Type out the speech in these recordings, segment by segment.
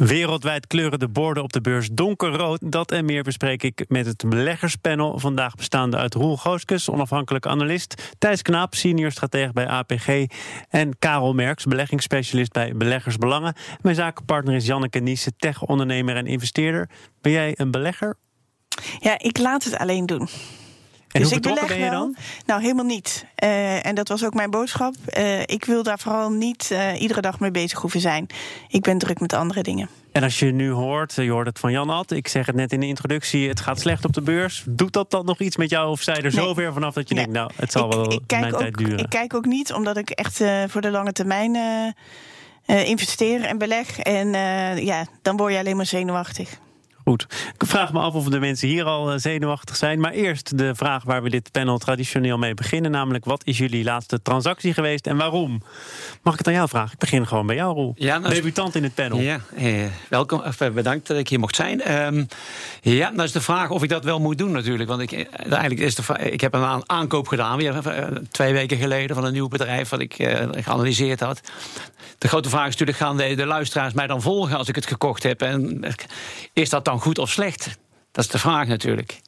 Wereldwijd kleuren de borden op de beurs donkerrood. Dat en meer bespreek ik met het beleggerspanel. Vandaag bestaande uit Roel Gooskes, onafhankelijk analist. Thijs Knaap, senior stratege bij APG. En Karel Merks, beleggingsspecialist bij Beleggersbelangen. Mijn zakenpartner is Janneke Niese, tech-ondernemer en investeerder. Ben jij een belegger? Ja, ik laat het alleen doen. En dus hoe ik betrokken beleg ben je wel. dan? Nou, helemaal niet. Eh, en dat was ook mijn boodschap. Eh, ik wil daar vooral niet eh, iedere dag mee bezig hoeven zijn. Ik ben druk met andere dingen. En als je nu hoort, je hoort het van Jan Ad, ik zeg het net in de introductie, het gaat slecht op de beurs. Doet dat dan nog iets met jou of zij er zo Nee. ver vanaf dat je Nee. denkt, nou, het zal ik, wel ik mijn ook, tijd duren? Ik kijk ook niet, omdat ik echt voor de lange termijn investeer en beleg. En ja, dan word je alleen maar zenuwachtig. Goed. Ik vraag me af of de mensen hier al eh, zenuwachtig zijn. Maar eerst de vraag waar we dit panel traditioneel mee beginnen. Namelijk, wat is jullie laatste transactie geweest en waarom? Mag ik het aan jou vragen? Ik begin gewoon bij jou, Roel. Ja, nou Debutant in het panel. Ja, eh, welkom. Eh, bedankt dat ik hier mocht zijn. Ehm, ja, nou is de vraag of ik dat wel moet doen natuurlijk. Want ik, eh, eigenlijk is de, ik heb een aan- aankoop gedaan weer twee weken geleden van een nieuw bedrijf wat ik geanalyseerd had. De grote vraag is natuurlijk: gaan de, de luisteraars mij dan volgen als ik het gekocht heb? En is dat dan goed of slecht? Dat is de vraag natuurlijk.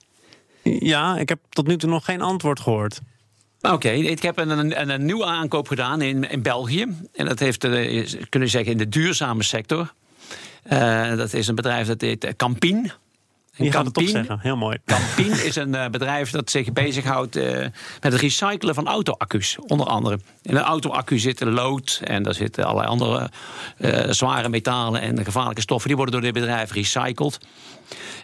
Ja, ik heb tot nu toe nog geen antwoord gehoord. Oké, ik heb een, een, een nieuwe aankoop gedaan in, in België. En dat heeft, eh, kunnen zeggen, in de duurzame sector. Eh, dat is een bedrijf dat heet eh, Campin. En Je gaat het toch zeggen, heel mooi. Campin is een eh, bedrijf dat zich bezighoudt eh, met het recyclen van auto-accu's, onder andere. In een auto-accu zit lood en daar zitten allerlei andere eh, zware metalen en gevaarlijke stoffen. Die worden door dit bedrijf recycled.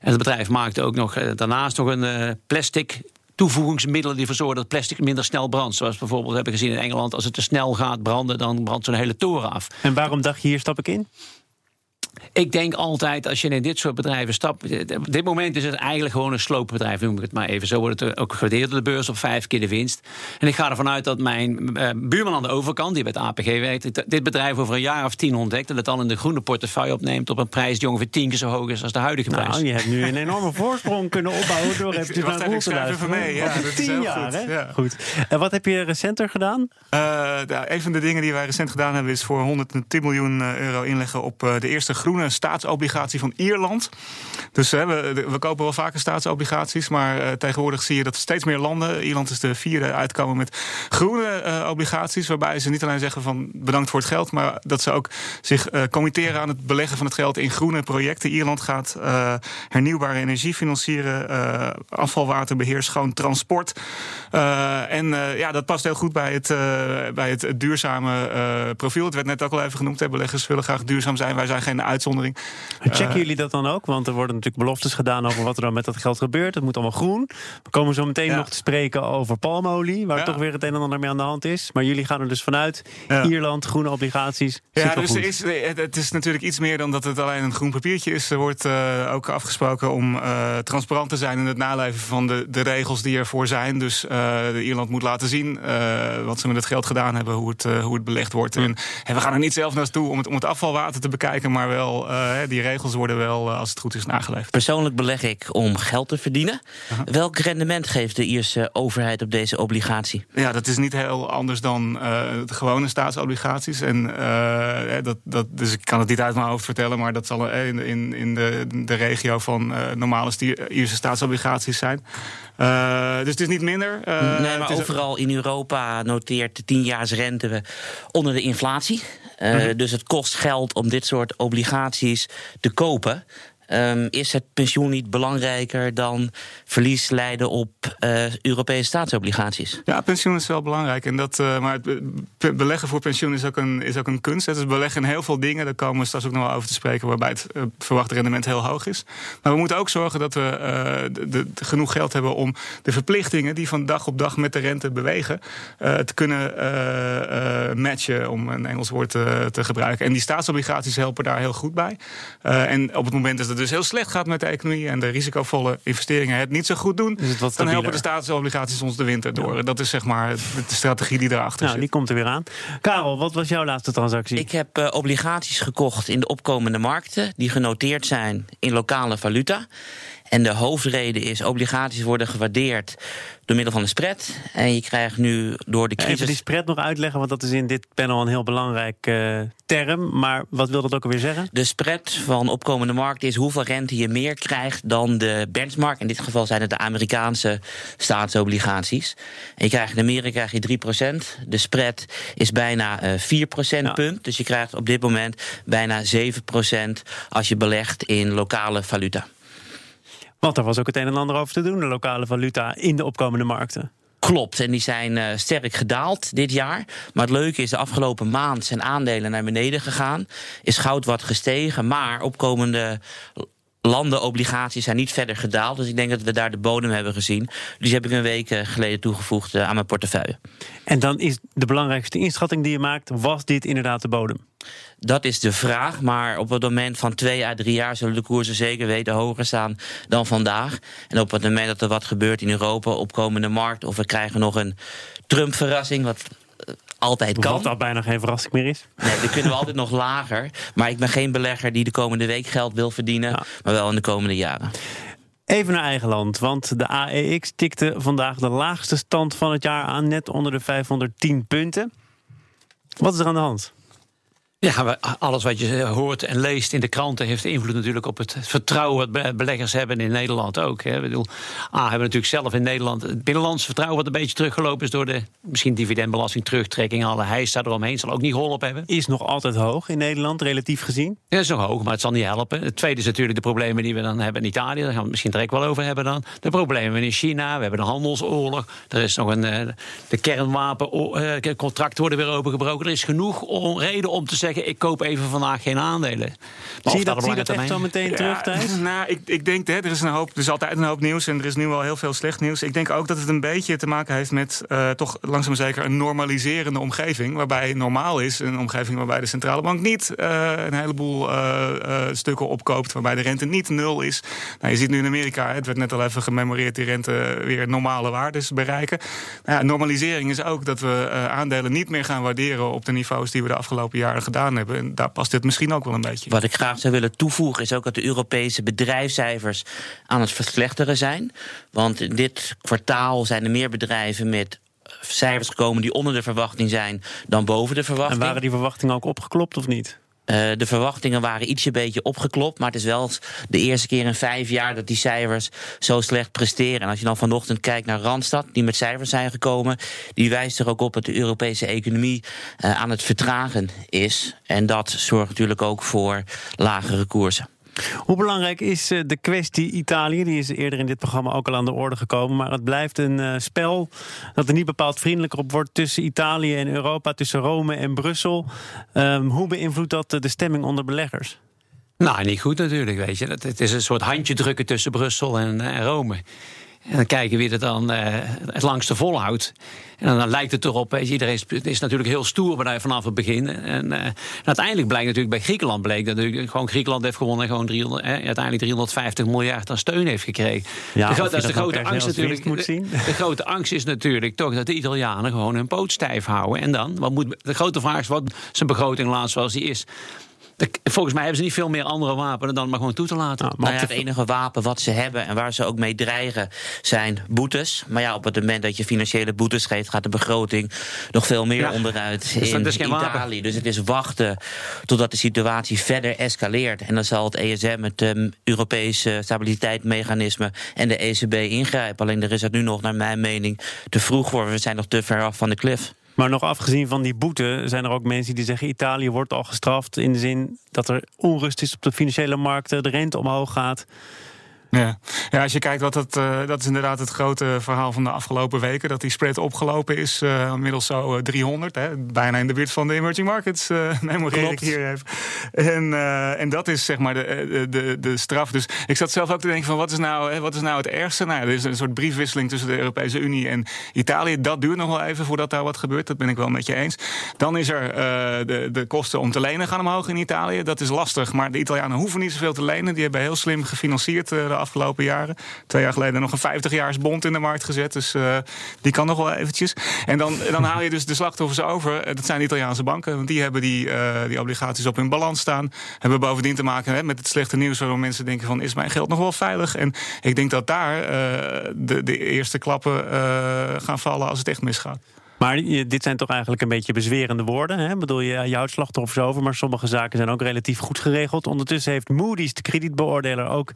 En het bedrijf maakt ook nog daarnaast nog een plastic toevoegingsmiddelen die ervoor dat plastic minder snel brandt. Zoals bijvoorbeeld hebben gezien in Engeland, als het te snel gaat branden, dan brandt zo'n hele toren af. En waarom dacht je, hier stap ik in? Ik denk altijd, als je in dit soort bedrijven stapt... Op dit moment is het eigenlijk gewoon een sloopbedrijf, noem ik het maar even. Zo wordt het ook gewaardeerd door de beurs op vijf keer de winst. En ik ga ervan uit dat mijn eh, buurman aan de overkant... die bij het APG werkt, dit- bedrijf over een jaar of tien ontdekt... en het dan in de groene portefeuille opneemt... op een prijs die ongeveer tien keer zo hoog is als de huidige prijs. Nou, je hebt nu een enorme voorsprong kunnen opbouwen door naar even, Roel te luisteren. mee. Ja, dat is tien heel jaar, goed. hè? Ja. Goed. En wat heb je recenter gedaan? Eh, nou, een van de dingen die wij recent gedaan hebben is voor 110 miljoen eh, euro inleggen op eh, de eerste groene staatsobligatie van Ierland. Dus eh, we, we kopen wel vaker staatsobligaties, maar eh, tegenwoordig zie je dat steeds meer landen, Ierland is de vierde, uitkomen met groene eh, obligaties. Waarbij ze niet alleen zeggen van bedankt voor het geld, maar dat ze ook zich eh, committeren aan het beleggen van het geld in groene projecten. Ierland gaat hernieuwbare energie financieren, eh, afvalwaterbeheer, schoon transport. En ja, dat past heel goed bij het, bij het duurzame profiel. Het werd net ook al even genoemd. hè, Beleggers willen graag duurzaam zijn. Wij zijn geen uitzondering. Checken Eh, jullie dat dan ook? Want er worden natuurlijk beloftes gedaan over wat er dan met dat geld gebeurt. Het moet allemaal groen. We komen zo meteen Ja. nog te spreken over palmolie, waar Ja. toch weer het een en ander mee aan de hand is. Maar jullie gaan er dus vanuit. Ja. Ierland, groene obligaties. Ja, dus er is, het, het is natuurlijk iets meer dan dat het alleen een groen papiertje is. Er wordt eh, ook afgesproken om eh, transparant te zijn in het naleven van de, de regels die ervoor zijn. Dus eh, de Ierland moet laten zien eh, wat ze met het geld gedaan hebben, hoe het, eh, hoe het belegd wordt. En, en we gaan er niet zelf naartoe om het, om het afvalwater te bekijken, maar wel eh, die regels worden wel, eh, als het goed is, nageleefd. Persoonlijk beleg ik om geld te verdienen. Welk rendement geeft de Ierse overheid op deze obligatie? Ja, dat is niet heel anders dan eh, de gewone staatsobligaties. En, dat, dat, dus ik kan het niet uit mijn hoofd vertellen, maar dat zal in, in, in de, de regio van normale Ierse staatsobligaties zijn. Eh, dus het is niet minder. Nee, maar overal in Europa noteert de tienjaarsrente onder de inflatie. Mhm. Dus het kost geld om dit soort obligaties te kopen. Ehm, is het pensioen niet belangrijker dan verlies leiden op eh, Europese staatsobligaties? Ja, pensioen is wel belangrijk. En dat, eh, maar be- beleggen voor pensioen is ook een, is ook een kunst. Het is beleggen in heel veel dingen. Daar komen we straks ook nog wel over te spreken. Waarbij het eh, verwachte rendement heel hoog is. Maar we moeten ook zorgen dat we eh, de, genoeg geld hebben om de verplichtingen die van dag op dag met de rente bewegen. eh, te kunnen eh, eh, matchen, om een Engels woord eh, te gebruiken. En die staatsobligaties helpen daar heel goed bij. Eh, en op het moment dat dus heel slecht gaat met de economie en de risicovolle investeringen het niet zo goed doen, dan helpen de staatsobligaties ons de winter door. Dat is zeg maar de strategie die erachter nou, zit. Die komt er weer aan. Karel, wat was jouw laatste transactie? Ik heb uh, obligaties gekocht in de opkomende markten die genoteerd zijn in lokale valuta. En de hoofdreden is obligaties worden gewaardeerd door middel van een spread. En je krijgt nu door de crisis... Even die spread nog uitleggen, want dat is in dit panel een heel belangrijk uh, term. Maar wat wil dat ook alweer zeggen? De spread van opkomende markt is hoeveel rente je meer krijgt dan de benchmark. In dit geval zijn het de Amerikaanse staatsobligaties. En je krijgt in Amerika krijg je 3%. De spread is bijna uh, 4 procentpunt. Ja. Dus je krijgt op dit moment bijna 7% als je belegt in lokale valuta. Want er was ook het een en ander over te doen, de lokale valuta in de opkomende markten. Klopt, en die zijn uh, sterk gedaald dit jaar. Maar het leuke is, de afgelopen maand zijn aandelen naar beneden gegaan. Is goud wat gestegen, maar opkomende landenobligaties zijn niet verder gedaald. Dus ik denk dat we daar de bodem hebben gezien. Dus heb ik een week uh, geleden toegevoegd uh, aan mijn portefeuille. En dan is de belangrijkste inschatting die je maakt... was dit inderdaad de bodem? Dat is de vraag, maar op het moment van twee à drie jaar zullen de koersen zeker weten hoger staan dan vandaag. En op het moment dat er wat gebeurt in Europa, opkomende markt, of we krijgen nog een Trump-verrassing, wat altijd kan. Wat al bijna geen verrassing meer is. Nee, dan kunnen we altijd nog lager. Maar ik ben geen belegger die de komende week geld wil verdienen, ja. maar wel in de komende jaren. Even naar eigen land, want de AEX tikte vandaag de laagste stand van het jaar aan, net onder de 510 punten. Wat is er aan de hand? Ja, alles wat je hoort en leest in de kranten heeft invloed natuurlijk op het vertrouwen wat beleggers hebben in Nederland ook. Hè. Ik bedoel, A, hebben we natuurlijk zelf in Nederland het binnenlands vertrouwen wat een beetje teruggelopen is door de misschien dividendbelasting terugtrekking. Alle hijs eromheen zal ook niet geholpen hebben. Is nog altijd hoog in Nederland, relatief gezien? Ja, is nog hoog, maar het zal niet helpen. Het tweede is natuurlijk de problemen die we dan hebben in Italië. Daar gaan we het misschien direct wel over hebben dan. De problemen in China, we hebben een handelsoorlog. Er is nog een, de kernwapencontracten worden weer opengebroken. Er is genoeg reden om te zeggen ik koop even vandaag geen aandelen. Maar zie je dat, zie dat echt zo meteen terug, Thijs? Nou, ik, ik denk, hè, er is een hoop, er is altijd een hoop nieuws en er is nu al heel veel slecht nieuws. Ik denk ook dat het een beetje te maken heeft met uh, toch langzaam zeker een normaliserende omgeving. Waarbij normaal is, een omgeving waarbij de centrale bank niet uh, een heleboel uh, stukken opkoopt. Waarbij de rente niet nul is. Nou, je ziet nu in Amerika, het werd net al even gememoreerd, die rente weer normale waardes bereiken. Nou, ja, normalisering is ook dat we aandelen niet meer gaan waarderen op de niveaus die we de afgelopen jaren gedaan hebben. En daar past dit misschien ook wel een beetje. Wat ik graag zou willen toevoegen is ook dat de Europese bedrijfscijfers aan het verslechteren zijn. Want in dit kwartaal zijn er meer bedrijven met cijfers gekomen die onder de verwachting zijn dan boven de verwachting. En waren die verwachtingen ook opgeklopt of niet? Uh, de verwachtingen waren ietsje beetje opgeklopt. Maar het is wel de eerste keer in vijf jaar dat die cijfers zo slecht presteren. En als je dan vanochtend kijkt naar Randstad, die met cijfers zijn gekomen, die wijst er ook op dat de Europese economie uh, aan het vertragen is. En dat zorgt natuurlijk ook voor lagere koersen. Hoe belangrijk is eh, de kwestie Italië? Die is eerder in dit programma ook al aan de orde gekomen. Maar het blijft een uh, spel dat er niet bepaald vriendelijker op wordt tussen Italië en Europa, tussen Rome en Brussel. Um, hoe beïnvloedt dat de stemming onder beleggers? Nou, niet goed natuurlijk, weet je. Het is een soort handje drukken tussen Brussel en, en Rome. En dan kijken wie het dan uh, het langste volhoudt. En dan, dan lijkt het erop, weet je, iedereen is, is natuurlijk heel stoer vanaf het begin. En, uh, en, uiteindelijk blijkt natuurlijk bij Griekenland bleek dat natuurlijk gewoon Griekenland heeft gewonnen en gewoon 300, eh, uiteindelijk 350 miljard aan steun heeft gekregen. Ja, de, dat is de grote angst natuurlijk. Moet zien. De, de, grote angst is natuurlijk toch dat de Italianen gewoon hun poot stijf houden. En dan, wat moet, de grote vraag is wat zijn begroting laat zoals die is. Volgens mij hebben ze niet veel meer andere wapenen dan maar gewoon toe te laten. Nou, maar het enige wapen wat ze hebben en waar ze ook mee dreigen zijn boetes. Maar ja, op het moment dat je financiële boetes geeft, gaat de begroting nog veel meer ja. onderuit dus in dus Italië. Wapen. Dus het is wachten totdat de situatie verder escaleert. En dan zal het ESM, het um, Europese stabiliteitsmechanisme en de ECB ingrijpen. Alleen er is het nu nog, naar mijn mening, te vroeg voor. We zijn nog te ver af van de klif. Maar nog afgezien van die boete zijn er ook mensen die zeggen... Italië wordt al gestraft in de zin dat er onrust is op de financiële markten... de rente omhoog gaat. Ja. ja, als je kijkt wat dat, uh, dat is inderdaad het grote verhaal van de afgelopen weken. Dat die spread opgelopen is, uh, inmiddels zo uh, 300. Hè, bijna in de buurt van de emerging markets, memoreer ik hier even. En, en dat is zeg maar de, de, de straf. Dus ik zat zelf ook te denken van wat is nou, hè, wat is nou het ergste? Nou, er is een soort briefwisseling tussen de Europese Unie en Italië. Dat duurt nog wel even voordat daar wat gebeurt. Dat ben ik wel met je eens. Dan is er de, de kosten om te lenen gaan omhoog in Italië. Dat is lastig, maar de Italianen hoeven niet zoveel te lenen. Die hebben heel slim gefinancierd afgelopen jaren. Twee jaar geleden nog een 50-jaarsbond in de markt gezet. Dus uh, die kan nog wel eventjes. En dan, dan haal je dus de slachtoffers over. Dat zijn de Italiaanse banken. Want die hebben die, uh, die obligaties op hun balans staan. Hebben bovendien te maken hè, met het slechte nieuws... waardoor mensen denken van, is mijn geld nog wel veilig? En ik denk dat daar de, de eerste klappen gaan vallen als het echt misgaat. Maar dit zijn toch eigenlijk een beetje bezwerende woorden. Hè? Ik bedoel, je, je houdt slachtoffers over, maar sommige zaken zijn ook relatief goed geregeld. Ondertussen heeft Moody's, de kredietbeoordeler, ook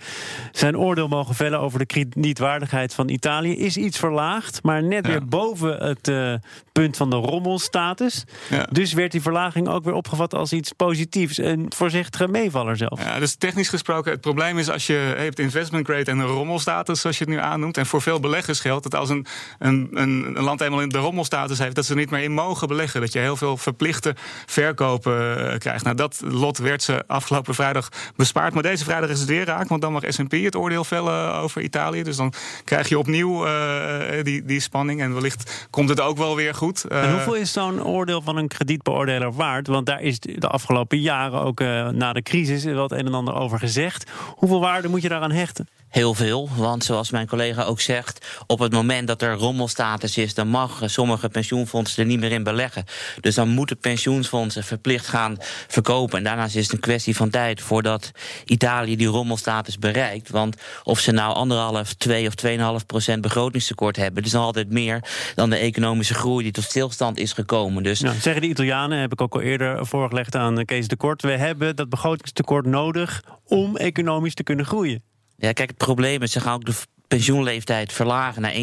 zijn oordeel mogen vellen over de kredietwaardigheid van Italië. Is iets verlaagd, maar net weer boven het uh, punt van de rommelstatus. Ja. Dus werd die verlaging ook weer opgevat als iets positiefs. Een voorzichtige meevaller zelf. Ja, dus technisch gesproken, het probleem is als je hebt investment grade en een rommelstatus, zoals je het nu aannoemt. En voor veel beleggers geldt dat als een, een, een land eenmaal in de rommelstatus heeft, dat ze er niet meer in mogen beleggen. Dat je heel veel verplichte verkopen uh, krijgt. Nou, dat lot werd ze afgelopen vrijdag bespaard. Maar deze vrijdag is het weer raak, want dan mag SP het oordeel vellen over Italië. Dus dan krijg je opnieuw uh, die, die spanning. En wellicht komt het ook wel weer goed. Uh, en hoeveel is zo'n oordeel van een kredietbeoordeler waard? Want daar is de afgelopen jaren ook na de crisis wel het een en ander over gezegd. Hoeveel waarde moet je daaraan hechten? Heel veel, want zoals mijn collega ook zegt, op het moment dat er rommelstatus is, dan mag sommige pensioenfondsen er niet meer in beleggen. Dus dan moeten pensioenfondsen verplicht gaan verkopen. En daarnaast is het een kwestie van tijd voordat Italië die rommelstatus bereikt. Want of ze nou anderhalf, twee of 2,5 procent begrotingstekort hebben, is nog altijd meer dan de economische groei die tot stilstand is gekomen. Dus nou, zeggen de Italianen, heb ik ook al eerder voorgelegd aan Kees de Kort, we hebben dat begrotingstekort nodig om economisch te kunnen groeien. Ja, kijk, het probleem is, ze gaan ook de pensioenleeftijd verlagen naar 1,62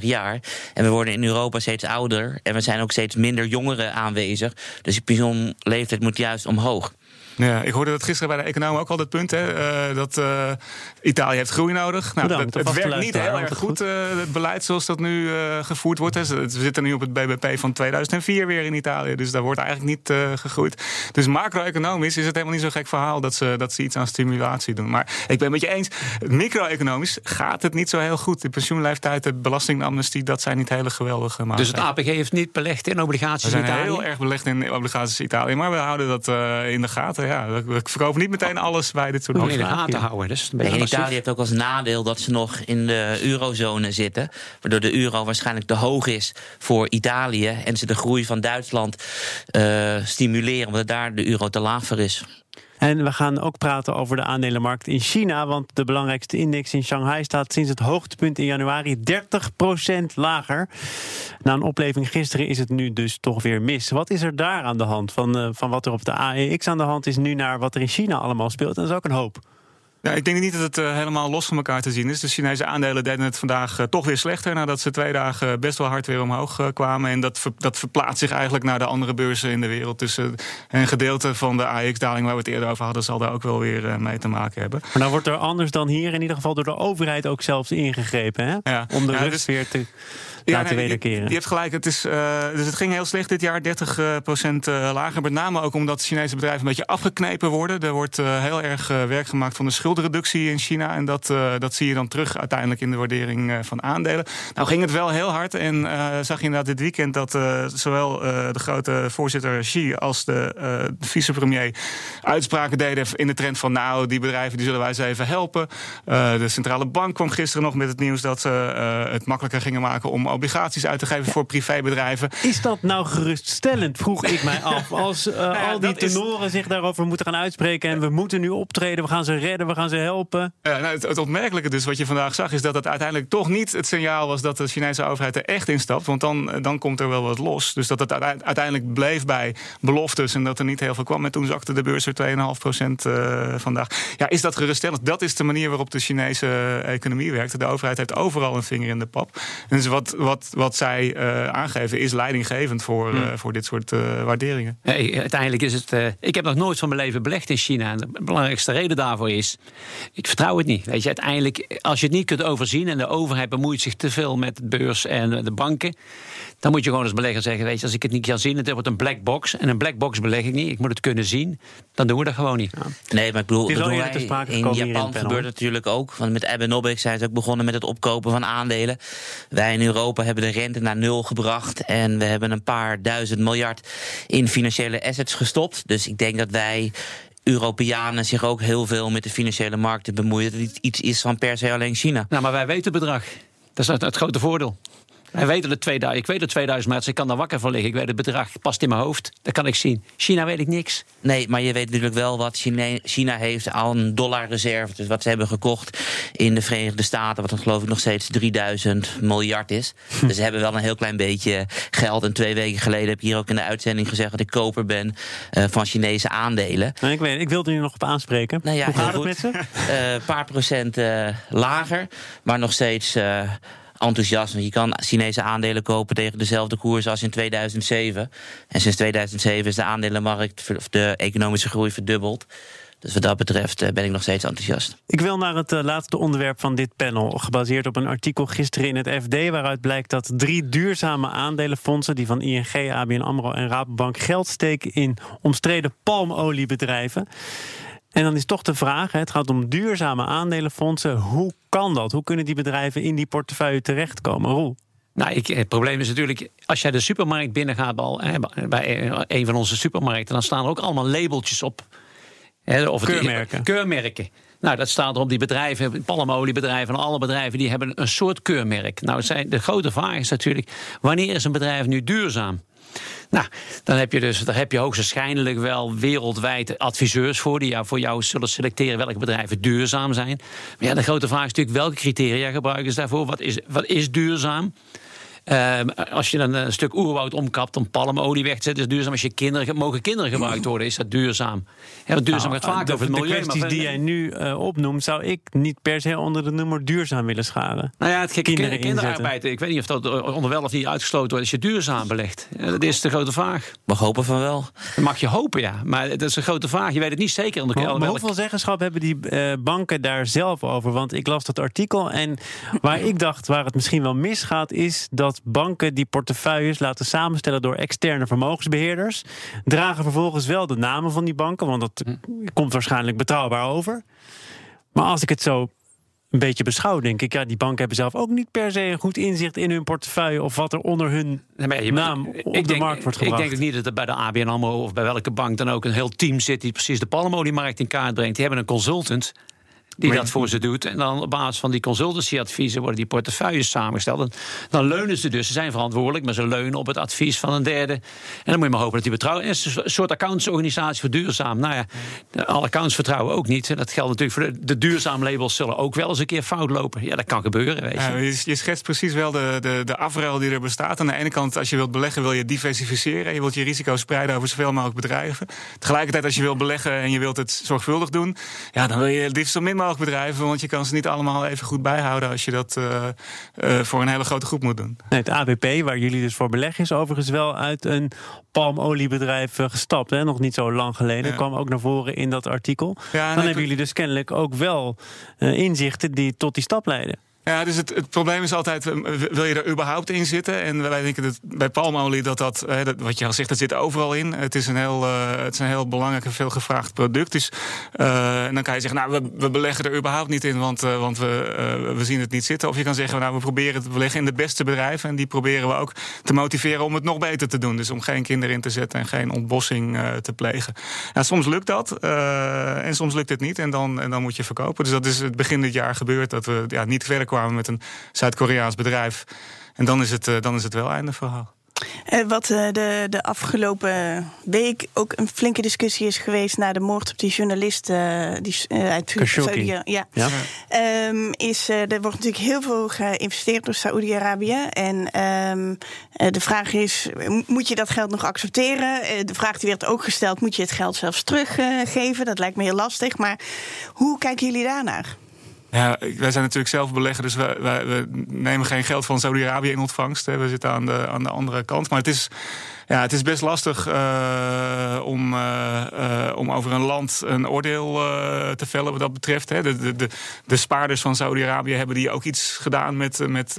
jaar. En we worden in Europa steeds ouder. En we zijn ook steeds minder jongeren aanwezig. Dus die pensioenleeftijd moet juist omhoog. Ja, ik hoorde dat gisteren bij de economen ook al het punt. Hè, uh, dat uh, Italië heeft groei nodig. Nou, Bedankt, het, het werkt niet heel erg goed, uh, het beleid zoals dat nu gevoerd wordt. Hè. We zitten nu op het BBP van 2004 weer in Italië. Dus daar wordt eigenlijk niet gegroeid. Dus macro-economisch is het helemaal niet zo'n gek verhaal... Dat ze, dat ze iets aan stimulatie doen. Maar ik ben het met je eens. Micro-economisch gaat het niet zo heel goed. De pensioenleeftijd, de belastingamnestie... dat zijn niet hele geweldige maatregelen. Dus het APG heeft niet belegd in obligaties in Italië? We zijn heel erg belegd in obligaties in Italië. Maar we houden dat in de gaten ja, we verkopen niet meteen alles bij dit soort dingen. in de gaten houden. Dus Italië heeft ook als nadeel dat ze nog in de eurozone zitten. Waardoor de euro waarschijnlijk te hoog is voor Italië. En ze de groei van Duitsland uh, stimuleren, omdat daar de euro te laag voor is. En we gaan ook praten over de aandelenmarkt in China. Want de belangrijkste index in Shanghai staat sinds het hoogtepunt in januari 30% lager. Na een opleving gisteren is het nu dus toch weer mis. Wat is er daar aan de hand? Van, uh, van wat er op de AEX aan de hand is nu naar wat er in China allemaal speelt. En dat is ook een hoop. Ja, ik denk niet dat het uh, helemaal los van elkaar te zien is. De Chinese aandelen deden het vandaag uh, toch weer slechter... nadat ze twee dagen best wel hard weer omhoog uh, kwamen. En dat, ver, dat verplaatst zich eigenlijk naar de andere beurzen in de wereld. Dus een gedeelte van de AX-daling waar we het eerder over hadden... zal daar ook wel weer mee te maken hebben. Maar dan wordt er anders dan hier in ieder geval door de overheid ook zelfs ingegrepen... Hè? Ja. om de ja, rust dus, weer te ja, laten nee, wederkeren. Je, je hebt gelijk, het, is, dus het ging heel slecht dit jaar, 30 procent lager. Met name ook omdat Chinese bedrijven een beetje afgeknepen worden. Er wordt heel erg werk gemaakt van de schuld reductie in China. En dat, dat zie je dan terug uiteindelijk in de waardering van aandelen. Nou ging het wel heel hard. En zag je inderdaad dit weekend dat zowel de grote voorzitter Xi als de, de vicepremier uitspraken deden in de trend van nou, die bedrijven die zullen wij eens even helpen. de centrale bank kwam gisteren nog met het nieuws dat ze het makkelijker gingen maken om obligaties uit te geven voor privébedrijven. Is dat nou geruststellend, vroeg ik mij af. Als nou ja, al die tenoren is... zich daarover moeten gaan uitspreken en we moeten nu optreden, we gaan ze redden, we gaan ze helpen. Ja, nou, het, het, opmerkelijke dus wat je vandaag zag... is dat het uiteindelijk toch niet het signaal was... dat de Chinese overheid er echt in stapt. Want dan, dan komt er wel wat los. Dus dat het uiteindelijk bleef bij beloftes... en dat er niet heel veel kwam. En toen zakte de beurs er 2,5 procent uh, vandaag. Ja, is dat geruststellend? Dat is de manier waarop de Chinese economie werkt. De overheid heeft overal een vinger in de pap. En dus wat, wat, wat zij uh, aangeven is leidinggevend voor, uh, voor dit soort uh, waarderingen. Hey, uiteindelijk is het. ik heb nog nooit van mijn leven belegd in China. En de belangrijkste reden daarvoor is. Ik vertrouw het niet. Weet je, uiteindelijk, als je het niet kunt overzien en de overheid bemoeit zich te veel met de beurs en de banken. Dan moet je gewoon als belegger zeggen: Weet je, als ik het niet kan zien, het wordt een black box. En een black box beleg ik niet. Ik moet het kunnen zien. Dan doen we dat gewoon niet. Ja. Nee, maar ik bedoel, wij, in Japan in gebeurt natuurlijk ook. Want met Abenomics zijn ze ook begonnen met het opkopen van aandelen. Wij in Europa hebben de rente naar nul gebracht. En we hebben een paar duizend miljard in financiële assets gestopt. Dus ik denk dat wij Europeanen zich ook heel veel met de financiële markten bemoeien. Dat het iets is van per se alleen China. Nou, maar wij weten het bedrag. Dat is het, het grote voordeel. Hij weet het 2000, ik weet het 2000 maar ik kan daar wakker van liggen. Ik weet het bedrag, past in mijn hoofd. Dat kan ik zien. China weet ik niks. Nee, maar je weet natuurlijk wel wat China, China heeft aan dollarreserve. Dus wat ze hebben gekocht in de Verenigde Staten. Wat dan geloof ik nog steeds 3000 miljard is. Hm. Dus ze hebben wel een heel klein beetje geld. En twee weken geleden heb ik hier ook in de uitzending gezegd... dat ik koper ben uh, van Chinese aandelen. Nou, ik, weet, ik wilde je nog op aanspreken. Nou ja, Hoe gaat het met ze? Een uh, paar procent uh, lager, maar nog steeds enthousiast. je kan Chinese aandelen kopen tegen dezelfde koers als in 2007. En sinds 2007 is de aandelenmarkt, of de economische groei verdubbeld. Dus wat dat betreft eh, ben ik nog steeds enthousiast. Ik wil naar het eh, laatste onderwerp van dit panel. Gebaseerd op een artikel gisteren in het FD. Waaruit blijkt dat drie duurzame aandelenfondsen. die van ING, ABN Amro en Rabobank. geld steken in omstreden palmoliebedrijven. En dan is toch de vraag: het gaat om duurzame aandelenfondsen. Hoe kan dat? Hoe kunnen die bedrijven in die portefeuille terechtkomen? Roel? Nou, ik, het probleem is natuurlijk, als jij de supermarkt binnengaat bij een van onze supermarkten, dan staan er ook allemaal labeltjes op. Of keurmerken. keurmerken. Nou, dat staat er op die bedrijven, palmoliebedrijven en alle bedrijven, die hebben een soort keurmerk. Nou, zijn, de grote vraag is natuurlijk, wanneer is een bedrijf nu duurzaam? Nou, dan heb je dus, daar heb je hoogstwaarschijnlijk wel wereldwijd adviseurs voor die jou, voor jou zullen selecteren welke bedrijven duurzaam zijn. Maar ja, de grote vraag is natuurlijk welke criteria gebruiken ze daarvoor? Wat is, wat is duurzaam? Ehm, als je dan een stuk oerwoud omkapt om palmolie weg te zetten, is duurzaam. Als je kinderen, mogen kinderen gebruikt worden, is dat duurzaam. Ja, want duurzaam nou, gaat vaak over het milieu. De kwesties die jij nu uh, opnoemt, zou ik niet per se onder de noemer duurzaam willen scharen. Nou ja, het gekke kinderen kinderarbeid. Ik weet niet of dat onder wel of niet uitgesloten wordt als je duurzaam belegt. Dat is de grote vraag. Mag hopen van wel. Dat mag je hopen, ja. Maar dat is een grote vraag. Je weet het niet zeker. Maar, maar welk... hoeveel zeggenschap hebben die uh, banken daar zelf over? Want ik las dat artikel en waar ik dacht waar het misschien wel misgaat, is dat banken die portefeuilles laten samenstellen door externe vermogensbeheerders. Dragen vervolgens wel de namen van die banken, want dat hm. komt waarschijnlijk betrouwbaar over. Maar als ik het zo een beetje beschouw, denk ik, ja, die banken hebben zelf ook niet per se een goed inzicht in hun portefeuille of wat er onder hun nee, naam op de markt wordt gebracht. Ik denk niet dat er bij de ABN AMRO of bij welke bank dan ook een heel team zit die precies de palmoliemarkt in kaart brengt. Die hebben een consultant die dat voor ze doet. En dan op basis van die consultancyadviezen worden die portefeuilles samengesteld. En dan leunen ze dus, ze zijn verantwoordelijk, maar ze leunen op het advies van een derde. En dan moet je maar hopen dat die betrouwen. Het is een soort accountsorganisatie voor duurzaam. Nou ja, alle accounts vertrouwen ook niet. En dat geldt natuurlijk voor de, de duurzaam labels zullen ook wel eens een keer fout lopen. Ja, dat kan gebeuren. Weet je. Ja, je, schetst precies wel de, de, de afruil die er bestaat. Aan de ene kant, als je wilt beleggen, wil je diversificeren. Je wilt je risico spreiden over zoveel mogelijk bedrijven. Tegelijkertijd, als je wilt beleggen en je wilt het zorgvuldig doen, ja, dan wil je het liefst zo min mogelijk bedrijven. Want je kan ze niet allemaal even goed bijhouden als je dat uh, uh, voor een hele grote groep moet doen. Nee, het ABP, waar jullie dus voor beleggen, is overigens wel uit een palmoliebedrijf uh, gestapt. Hè? Nog niet zo lang geleden. Ja. kwam ook naar voren in dat artikel. Ja, Dan hebben jullie dus kennelijk ook wel inzichten die tot die stap leiden. Ja, dus het, het probleem is altijd, eh, wil je er überhaupt in zitten? En wij denken dat bij palmolie dat dat, wat je al zegt, dat zit overal in. Het is een heel, uh, het is een heel belangrijk en veel gevraagd product. Dus uh, en dan kan je zeggen, nou, we, we beleggen er überhaupt niet in, want, uh, want we, we zien het niet zitten. Of je kan zeggen, nou, we proberen te beleggen in de beste bedrijven. En die proberen we ook te motiveren om het nog beter te doen. Dus om geen kinderen in te zetten en geen ontbossing te plegen. Nou, soms lukt dat en soms lukt het niet. En dan, en dan moet je verkopen. Dus dat is het begin dit jaar gebeurd, dat we ja, niet verder kwamen met een Zuid-Koreaans bedrijf. En dan is het, uh, dan is het wel einde verhaal. Uh, wat uh, de, de afgelopen week ook een flinke discussie is geweest na de moord op die journalist uh, die, uit Saudi-Arabië. Ja. ja. Um, is, er wordt natuurlijk heel veel geïnvesteerd door Saoedi-Arabië. En um, de vraag is: moet je dat geld nog accepteren? de vraag die werd ook gesteld: moet je het geld zelfs teruggeven? dat lijkt me heel lastig. Maar hoe kijken jullie daarnaar? Ja, wij zijn natuurlijk zelf belegger, dus we, we nemen geen geld van Saudi-Arabië in ontvangst. Hè. We zitten aan de, aan de andere kant. Maar het is ja, het is best lastig uh, om, uh, om over een land een oordeel te vellen wat dat betreft. Hè. De, de, de, de spaarders van Saudi-Arabië hebben die ook iets gedaan met. met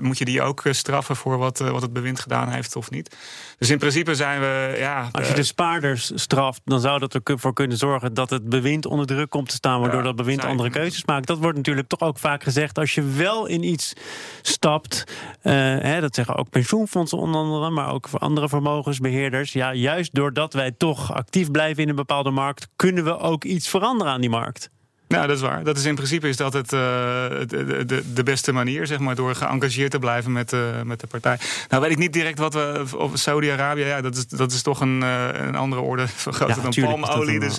moet je die ook straffen voor wat, wat het bewind gedaan heeft of niet? Dus in principe zijn we. Ja, Als je de spaarders straft, dan zou dat ervoor kunnen zorgen dat het bewind onder druk komt te staan, waardoor dat bewind andere keuzes maakt. Dat wordt natuurlijk toch ook vaak gezegd. Als je wel in iets stapt, hè, dat zeggen ook pensioenfondsen onder andere, maar ook voor andere andere vermogensbeheerders. Ja, juist doordat wij toch actief blijven in een bepaalde markt, kunnen we ook iets veranderen aan die markt. Nou, dat is waar. Dat is in principe is dat het, uh, de, de, de, beste manier, zeg maar, door geëngageerd te blijven met, uh, met de partij. Nou, weet ik niet direct wat we. Of Saudi-Arabië, ja, dat is, dat is toch een, uh, een andere orde van grootte dan palmolie. Dus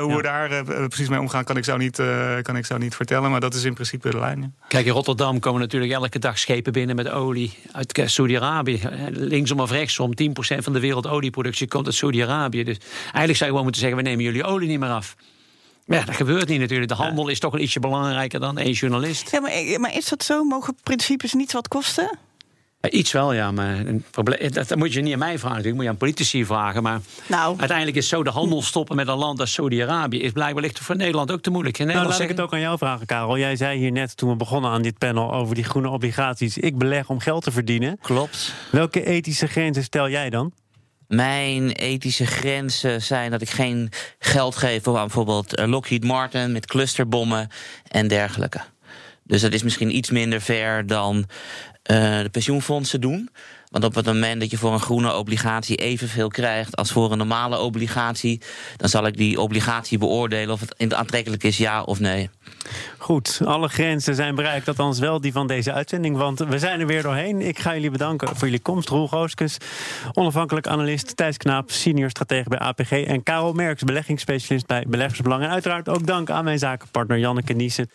hoe we daar precies mee omgaan, kan ik, zo niet, kan ik zo niet vertellen. Maar dat is in principe de lijn. Kijk, in Rotterdam komen natuurlijk elke dag schepen binnen met olie uit Saudi-Arabië. Linksom of rechtsom, 10% van de wereldolieproductie komt uit Saudi-Arabië. Dus eigenlijk zou je gewoon moeten zeggen: we nemen jullie olie niet meer af. Ja, dat gebeurt niet natuurlijk. De handel is toch een ietsje belangrijker dan één journalist. Ja, maar, maar is dat zo? Mogen principes niet wat kosten? iets wel, ja, maar een probleem, dat, moet je niet aan mij vragen. Natuurlijk moet je aan politici vragen. Maar nou. uiteindelijk is zo de handel stoppen met een land als Saudi-Arabië... is blijkbaar ligt voor Nederland ook te moeilijk. Nou, laat ik het ook aan jou vragen, Karel. Jij zei hier net toen we begonnen aan dit panel over die groene obligaties... ik beleg om geld te verdienen. Klopt. Welke ethische grenzen stel jij dan? Mijn ethische grenzen zijn dat ik geen geld geef voor bijvoorbeeld eh, Lockheed Martin met clusterbommen en dergelijke. Dus dat is misschien iets minder ver dan uh, de pensioenfondsen doen. Want op het moment dat je voor een groene obligatie evenveel krijgt als voor een normale obligatie, dan zal ik die obligatie beoordelen of het aantrekkelijk is, ja of nee. Goed, alle grenzen zijn bereikt, althans wel die van deze uitzending. Want we zijn er weer doorheen. Ik ga jullie bedanken voor jullie komst. Roel Gooskes, onafhankelijk analist. Thijs Knaap, senior stratege bij APG. En Karel Merks, beleggingsspecialist bij Beleggersbelang. En uiteraard ook dank aan mijn zakenpartner Janneke Niesen.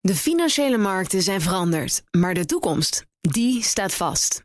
De financiële markten zijn veranderd, maar de toekomst, die staat vast.